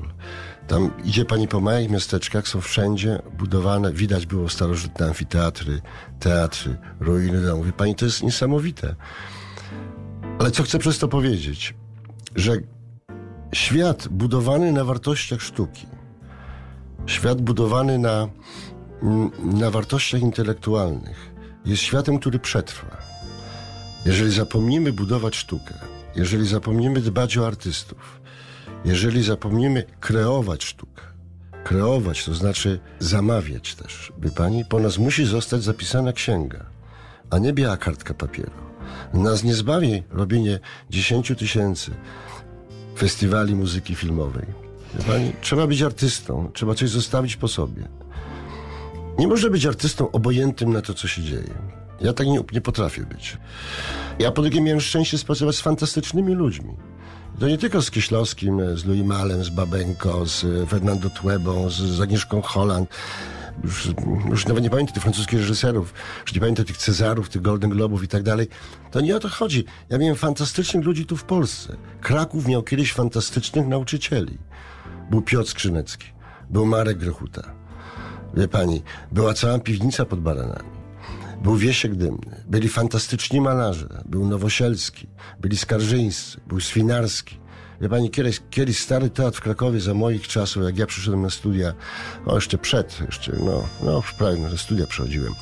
Tam idzie pani po małych miasteczkach, są wszędzie budowane, widać było starożytne amfiteatry, teatry, ruiny domów. Wie pani, to jest niesamowite. Ale co chcę przez to powiedzieć? Że świat budowany na wartościach sztuki, świat budowany na, na wartościach intelektualnych, jest światem, który przetrwa. Jeżeli zapomnimy budować sztukę, jeżeli zapomnimy dbać o artystów, jeżeli zapomnimy kreować sztukę, kreować, to znaczy zamawiać też, by pani, po nas musi zostać zapisana księga, a nie biała kartka papieru. Nas nie zbawi robienie 10 tysięcy festiwali muzyki filmowej. Pani, trzeba być artystą, trzeba coś zostawić po sobie. Nie może być artystą obojętnym na to, co się dzieje. Ja tak nie, nie potrafię być. Ja po drugie miałem szczęście współpracować z fantastycznymi ludźmi. To nie tylko z Kieślowskim, z Louis Malem, z Babenko, z Fernando Tuebą, z, Agnieszką Holland. Już, już nawet nie pamiętam tych francuskich reżyserów, już nie pamiętam tych Cezarów, tych Golden Globów i tak dalej. To nie o to chodzi. Ja miałem fantastycznych ludzi tu w Polsce. Kraków miał kiedyś fantastycznych nauczycieli. Był Piotr Skrzynecki, był Marek Grechuta. Wie pani, była cała piwnica pod baranami. Był Wiesiek Dymny, byli fantastyczni malarze, był Nowosielski, byli Skarżyńscy, był Swinarski. Wie pani, kiedyś, kiedyś stary teatr w Krakowie za moich czasów, jak ja przyszedłem na studia, no jeszcze przed, jeszcze, no, no prawie na studia przechodziłem,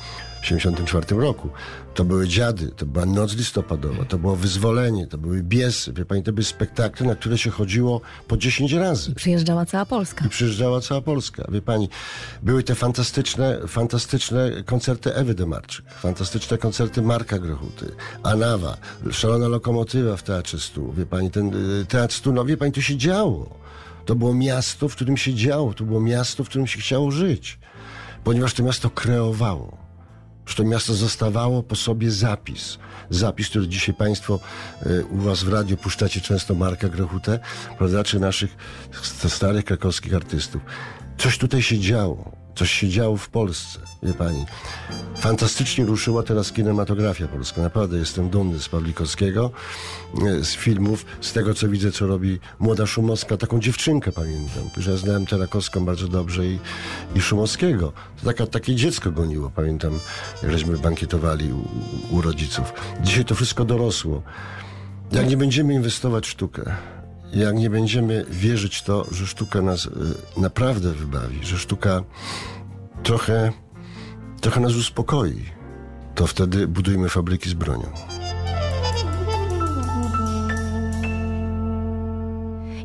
1974 roku. To były dziady, to była noc listopadowa, to było wyzwolenie, to były biesy. Wie pani, to były spektakle, na które się chodziło po 10 razy. I przyjeżdżała cała Polska. I przyjeżdżała cała Polska. Wie pani, były te fantastyczne, fantastyczne koncerty Ewy Demarczyk, fantastyczne koncerty Marka Grochuty, Anawa, Szalona Lokomotywa w Teatrze Stu. Wie pani, ten y, Teatr Stu, no wie pani, to się działo. To było miasto, w którym się działo, to było miasto, w którym się chciało żyć. Ponieważ to miasto kreowało że to miasto zostawało po sobie zapis. Zapis, który dzisiaj Państwo y, u Was w radiu puszczacie często Marka Grochutę, prawda, czy naszych starych krakowskich artystów. Coś tutaj się działo. Coś się działo w Polsce, wie pani. Fantastycznie ruszyła teraz kinematografia polska. Naprawdę jestem dumny z Pawlikowskiego, e, z filmów, z tego co widzę, co robi młoda Szumowska. Taką dziewczynkę pamiętam, że ja znałem Terakowską bardzo dobrze i, i Szumowskiego. To taka, takie dziecko goniło, pamiętam, jak żeśmy bankietowali u, u rodziców. Dzisiaj to wszystko dorosło. Jak nie będziemy inwestować w sztukę, jak nie będziemy wierzyć to, że sztuka nas y, naprawdę wybawi, że sztuka trochę, trochę nas uspokoi, to wtedy budujmy fabryki z bronią.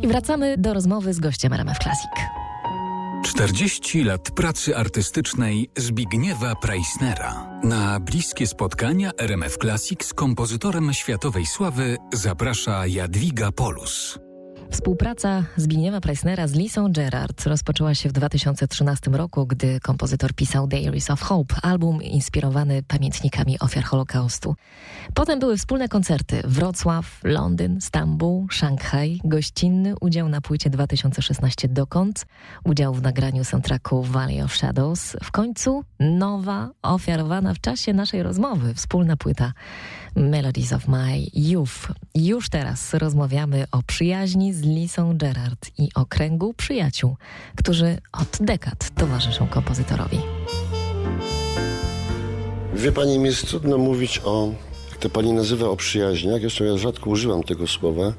I wracamy do rozmowy z gościem RMF Classic. 40 lat pracy artystycznej Zbigniewa Preissnera. Na bliskie spotkania RMF Classic z kompozytorem światowej sławy zaprasza Jadwiga Polus. Współpraca Zbigniewa Preissnera z Lisą Gerard rozpoczęła się w 2013 roku, gdy kompozytor pisał Diaries of Hope, album inspirowany pamiętnikami ofiar Holokaustu. Potem były wspólne koncerty Wrocław, Londyn, Stambuł, Szanghaj, gościnny udział na płycie 2016 Dokąd, udział w nagraniu soundtracku Valley of Shadows, w końcu nowa, ofiarowana w czasie naszej rozmowy, wspólna płyta Melodies of My Youth. Już teraz rozmawiamy o przyjaźni z Lisą Gerard i o kręgu przyjaciół, którzy od dekad towarzyszą kompozytorowi. Wie pani, mi jest trudno mówić o, jak to pani nazywa, o przyjaźniach. Zresztą ja rzadko używam tego słowa,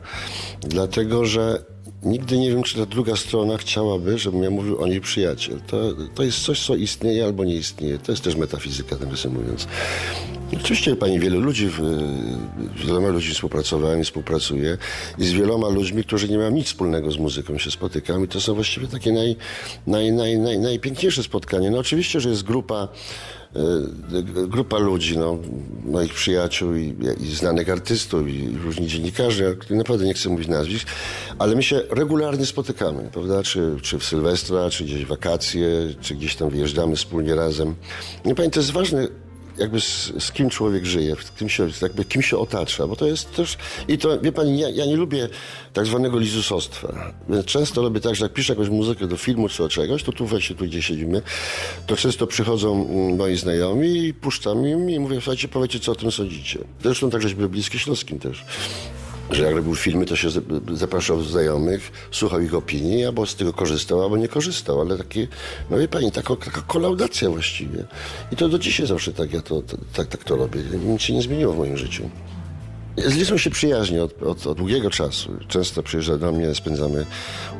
dlatego że nigdy nie wiem, czy ta druga strona chciałaby, żebym ja mówił o niej przyjaciel. To, to jest coś, co istnieje albo nie istnieje. To jest też metafizyka, nawiasem mówiąc. Oczywiście pani wielu ludzi, z wieloma ludźmi współpracowałem i współpracuję i z wieloma ludźmi, którzy nie mają nic wspólnego z muzyką się spotykam i to są właściwie takie naj, naj, naj, naj, najpiękniejsze spotkania. No oczywiście, że jest grupa e, grupa ludzi, no, moich przyjaciół i, i znanych artystów i różni dziennikarzy, naprawdę nie chcę mówić nazwisk, ale my się regularnie spotykamy, prawda, czy, czy w Sylwestra, czy gdzieś wakacje, czy gdzieś tam wyjeżdżamy wspólnie razem. Nie pamiętam, to jest ważne jakby z, z kim człowiek żyje, kim się, jakby kim się otacza, bo to jest też... I to, wie pani, ja, ja nie lubię tak zwanego lizusostwa. Więc często robię tak, że jak piszę jakąś muzykę do filmu czy do czegoś, to tu weźcie, tu gdzie siedzimy, to często przychodzą mm, moi znajomi i puszczam im i mówię, słuchajcie, powiedzcie, co o tym sądzicie. Zresztą tak, żeśmy bliskie Śląskim też że jak robił filmy, to się zapraszał znajomych, słuchał ich opinii, albo z tego korzystał, albo nie korzystał, ale takie, no wie pani, taka, taka kolaudacja właściwie. I to do dzisiaj zawsze tak ja to, to, tak, tak to robię. Nic się nie zmieniło w moim życiu. Z się przyjaźnie od, od, od, długiego czasu. Często przyjeżdża do mnie, spędzamy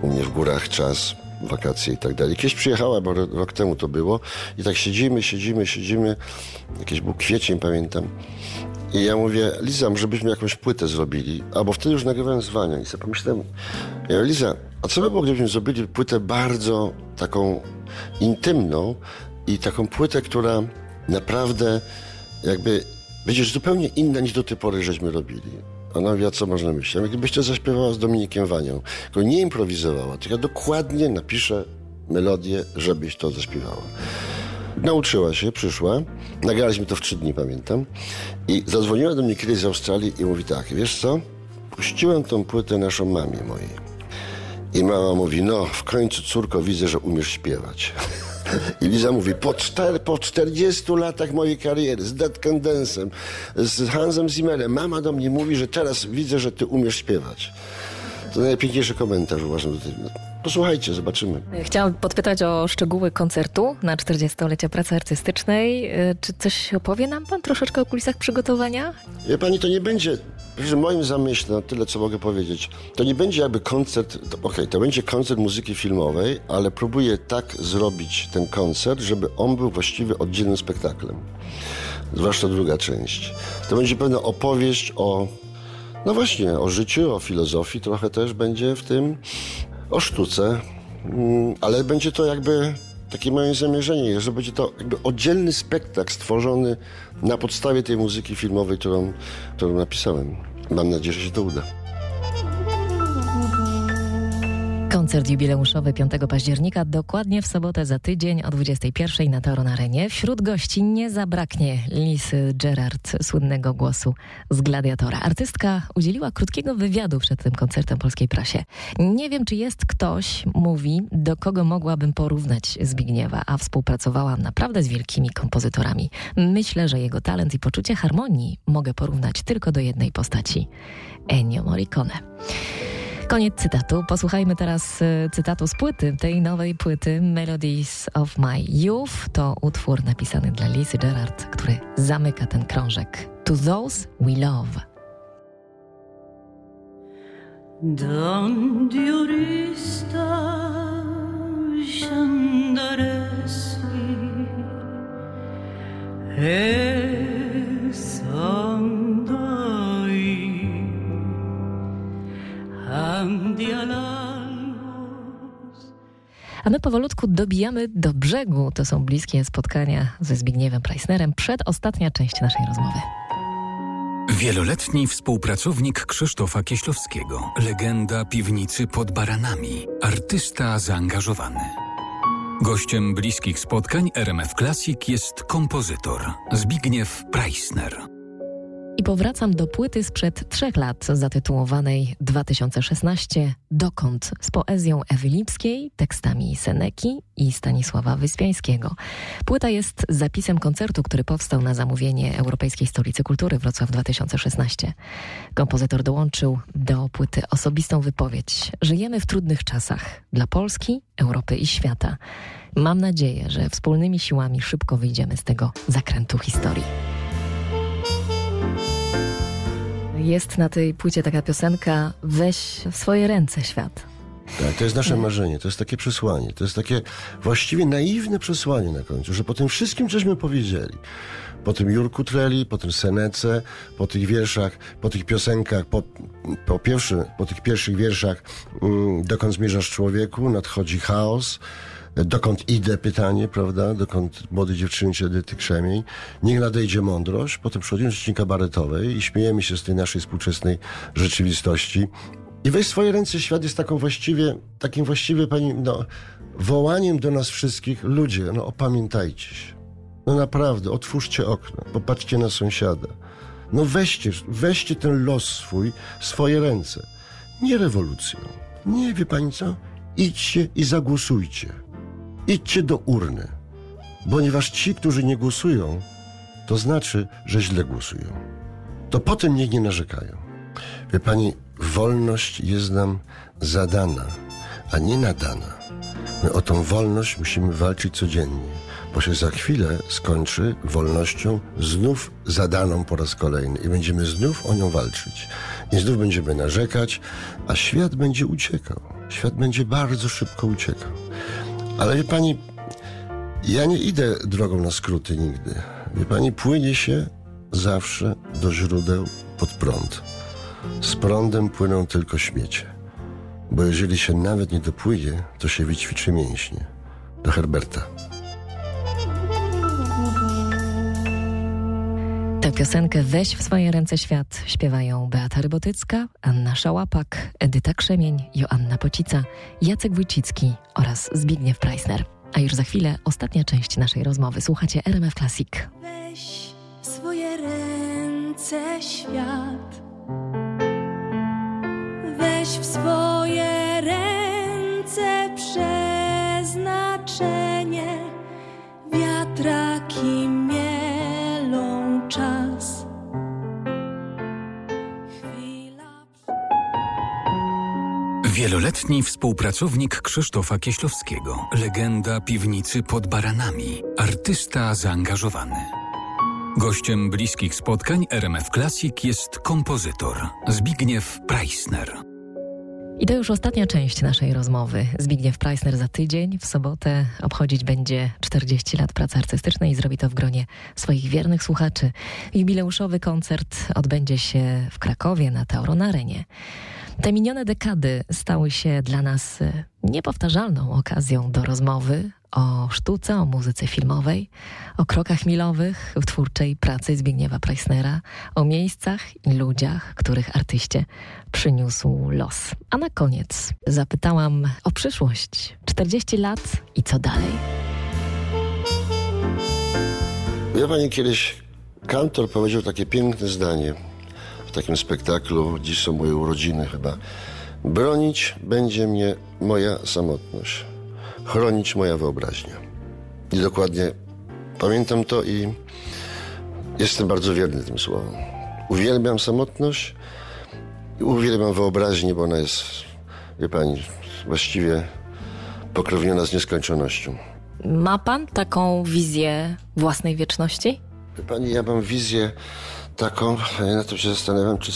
u mnie w górach czas, wakacje i tak dalej. Kiedyś przyjechała, bo rok temu to było i tak siedzimy, siedzimy, siedzimy. Jakiś był kwiecień, pamiętam. I ja mówię, Liza, może byśmy jakąś płytę zrobili. Albo wtedy już nagrywałem z Wanią i sobie pomyślałem, ja Liza, a co by było, gdybyśmy zrobili płytę bardzo taką intymną i taką płytę, która naprawdę jakby będzie zupełnie inna niż do tej pory żeśmy robili. Ona wie, co można myśleć. Ja gdybyś to zaśpiewała z Dominikiem Wanią, tylko nie improwizowała, tylko ja dokładnie napiszę melodię, żebyś to zaśpiewała. Nauczyła się, przyszła. Nagraliśmy to w trzy dni, pamiętam. I zadzwoniła do mnie kiedyś z Australii i mówi tak, wiesz co? Puściłem tą płytę naszą mamie mojej. I mama mówi, no w końcu córko widzę, że umiesz śpiewać. I Liza mówi, po, czter, po 40 latach mojej kariery z Dead Candensem, z Hansem Zimmerem, mama do mnie mówi, że teraz widzę, że ty umiesz śpiewać. To najpiękniejszy komentarz uważam do tej... Posłuchajcie, zobaczymy. Chciałam podpytać o szczegóły koncertu na 40-lecie pracy artystycznej. E, czy coś opowie nam pan troszeczkę o kulisach przygotowania? Wie pani, to nie będzie, w moim zamyśle, tyle co mogę powiedzieć, to nie będzie jakby koncert, okej, okay, to będzie koncert muzyki filmowej, ale próbuję tak zrobić ten koncert, żeby on był właściwie oddzielnym spektaklem. Zwłaszcza druga część. To będzie pewna opowieść o no właśnie, o życiu, o filozofii trochę też będzie w tym, o sztuce, mm, ale będzie to jakby takie moje zamierzenie, że będzie to jakby oddzielny spektakl stworzony na podstawie tej muzyki filmowej, którą, którą napisałem. Mam nadzieję, że się to uda. Koncert jubileuszowy 5 października, dokładnie w sobotę za tydzień o 21 na Tauron Arenie. Wśród gości nie zabraknie Lisy Gerard, słynnego głosu z Gladiatora. Artystka udzieliła krótkiego wywiadu przed tym koncertem polskiej prasie. Nie wiem, czy jest ktoś, mówi, do kogo mogłabym porównać Zbigniewa, a współpracowałam naprawdę z wielkimi kompozytorami. Myślę, że jego talent i poczucie harmonii mogę porównać tylko do jednej postaci. Ennio Morricone. Koniec cytatu. Posłuchajmy teraz y, cytatu z płyty, tej nowej płyty Melodies of My Youth. To utwór napisany dla Lisy Gerard, który zamyka ten krążek. To those we love. Donde A my powolutku dobijamy do brzegu. To są bliskie spotkania ze Zbigniewem Preissnerem. Przedostatnia część naszej rozmowy. Wieloletni współpracownik Krzysztofa Kieślowskiego, legenda piwnicy pod baranami, artysta zaangażowany. Gościem bliskich spotkań RMF Classic jest kompozytor Zbigniew Preissner. I powracam do płyty sprzed trzech lat zatytułowanej 2016 Dokąd z poezją Ewy Lipskiej, tekstami Seneki i Stanisława Wyspiańskiego. Płyta jest zapisem koncertu, który powstał na zamówienie Europejskiej Stolicy Kultury Wrocław 2016. Kompozytor dołączył do płyty osobistą wypowiedź. Żyjemy w trudnych czasach dla Polski, Europy i świata. Mam nadzieję, że wspólnymi siłami szybko wyjdziemy z tego zakrętu historii. Jest na tej płycie taka piosenka Weź w swoje ręce świat. Tak, to jest nasze marzenie, to jest takie przesłanie, to jest takie właściwie naiwne przesłanie na końcu, że po tym wszystkim, cośmy powiedzieli, po tym Jurku Treli, po tym Senece, po tych wierszach, po tych piosenkach, po, po, pierwszy, po tych pierwszych wierszach mm, dokąd zmierzasz człowieku, nadchodzi chaos, dokąd idę pytanie, prawda, dokąd młody dziewczyncie Edyty Krzemień. Niech nadejdzie mądrość, potem przechodzimy do rzeczy kabaretowej i śmiejemy się z tej naszej współczesnej rzeczywistości. I weź swoje ręce świat jest taką właściwie, takim właściwie pani, no, wołaniem do nas wszystkich, ludzie, no opamiętajcie się. No naprawdę, otwórzcie okno, popatrzcie na sąsiada. No weźcie, weźcie ten los swój swoje ręce. Nie rewolucją. Nie, wie pani co? Idźcie i zagłosujcie. Idźcie do urny. Ponieważ ci, którzy nie głosują, to znaczy, że źle głosują. To potem niech nie narzekają. Wie pani, wolność jest nam zadana, a nie nadana. My o tą wolność musimy walczyć codziennie, bo się za chwilę skończy wolnością znów zadaną po raz kolejny i będziemy znów o nią walczyć. I znów będziemy narzekać, a świat będzie uciekał. Świat będzie bardzo szybko uciekał. Ale wie pani, ja nie idę drogą na skróty nigdy. Wie pani, płynie się zawsze do źródeł pod prąd. Z prądem płyną tylko śmiecie. Bo jeżeli się nawet nie dopłynie, to się wyćwiczy mięśnie. Do Herberta. Tę piosenkę Weź w swoje ręce świat śpiewają Beata Rybotycka, Anna Szałapak, Edyta Krzemień, Joanna Pocica, Jacek Wójcicki oraz Zbigniew Preissner. A już za chwilę ostatnia część naszej rozmowy. Słuchacie RMF Classic. Weź w swoje ręce świat. Weź w swoje Wieloletni współpracownik Krzysztofa Kieślowskiego, legenda piwnicy pod baranami, artysta zaangażowany. Gościem bliskich spotkań RMF Classic jest kompozytor Zbigniew Preissner. I to już ostatnia część naszej rozmowy. Zbigniew Preissner za tydzień, w sobotę, obchodzić będzie 40 lat pracy artystycznej i zrobi to w gronie swoich wiernych słuchaczy. Jubileuszowy koncert odbędzie się w Krakowie na Tauron Arenie. Te minione dekady stały się dla nas e, niepowtarzalną okazją do rozmowy o sztuce, o muzyce filmowej, o krokach milowych w twórczej pracy Zbigniewa Preissnera, o miejscach i ludziach, których artyście przyniósł los. A na koniec zapytałam o przyszłość. 40 lat i co dalej? Ja pani kiedyś kantor powiedział takie piękne zdanie takim spektaklu, dziś są moje urodziny chyba. Bronić będzie mnie moja samotność, chronić moja wyobraźnia. I dokładnie pamiętam to i jestem bardzo wierny tym słowom. Uwielbiam samotność i uwielbiam wyobraźnię, bo ona jest, wie pani, właściwie pokrewniona z nieskończonością. Ma pan taką wizję własnej wieczności? Wie Pani, ja mam wizję taką, ja na tym się zastanawiam, czy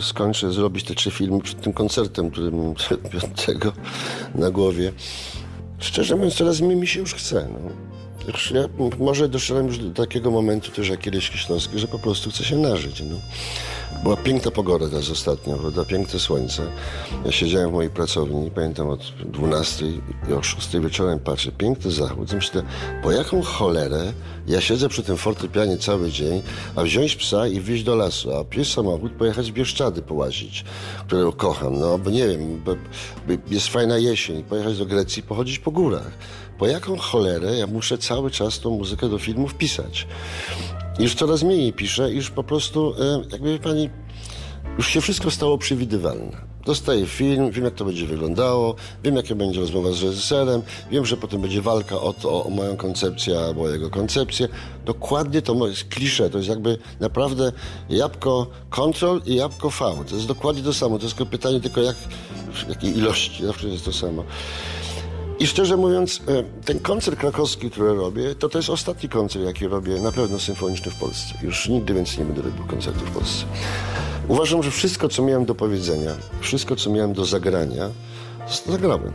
skończę zrobić te trzy filmy przed tym koncertem, który mam piątego na głowie. Szczerze mówiąc, coraz mniej mi się już chce. No. Ja może doszedłem już do takiego momentu też jak kiedyś Śląski, że po prostu chcę się nażyć. No. Była piękna pogoda teraz ostatnio, prawda? Piękne słońce. Ja siedziałem w mojej pracowni, pamiętam od 12 i o 6 wieczorem patrzę, piękny zachód. I myślę, po jaką cholerę ja siedzę przy tym fortepianie cały dzień, a wziąć psa i wyjść do lasu, a pies samochód pojechać w Bieszczady połazić, którego kocham. No, bo nie wiem, bo, jest fajna jesień, pojechać do Grecji, pochodzić po górach. Po jaką cholerę ja muszę cały czas tą muzykę do filmów pisać? Już coraz mniej piszę, już po prostu, e, jakby pani, już się wszystko stało przewidywalne. Dostaję film, wiem jak to będzie wyglądało, wiem jakie będzie rozmowa z reżyserem, wiem, że potem będzie walka o to, o moją koncepcję albo o jego koncepcję. Dokładnie to jest klisze, to jest jakby naprawdę jabłko Ctrl i jabłko V. To jest dokładnie to samo, to jest tylko pytanie tylko jak, jakiej ilości, zawsze jest to samo. I szczerze mówiąc, e, ten koncert krakowski, który robię, to to jest ostatni koncert, jaki robię, na pewno symfoniczny w Polsce. Już nigdy więcej nie będę robił koncertu w Polsce. Uważam, że wszystko, co miałem do powiedzenia, wszystko, co miałem do zagrania, zagrałem.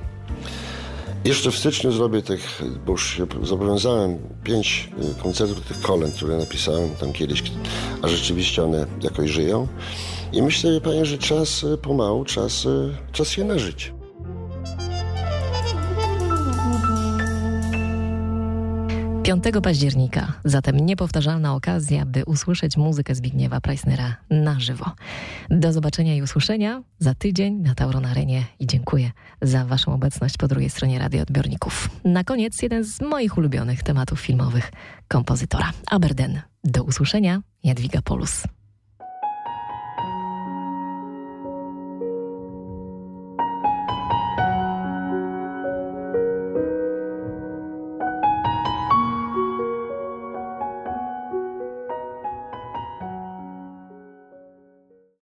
Jeszcze w styczniu zrobię tych, bo już się zobowiązałem, pięć y, koncertów tych kolen, które napisałem tam kiedyś, a rzeczywiście one jakoś żyją. I myślę, panie, że czas y, pomału, czas, y, czas je nażyć. 5 października, zatem niepowtarzalna okazja, by usłyszeć muzykę Zbigniewa Preissnera na żywo. Do zobaczenia i usłyszenia za tydzień na Tauron Arenie i dziękuję za Waszą obecność po drugiej stronie radioodbiorników. Na koniec jeden z moich ulubionych tematów filmowych kompozytora Aberden. Do usłyszenia, Jadwiga Polus.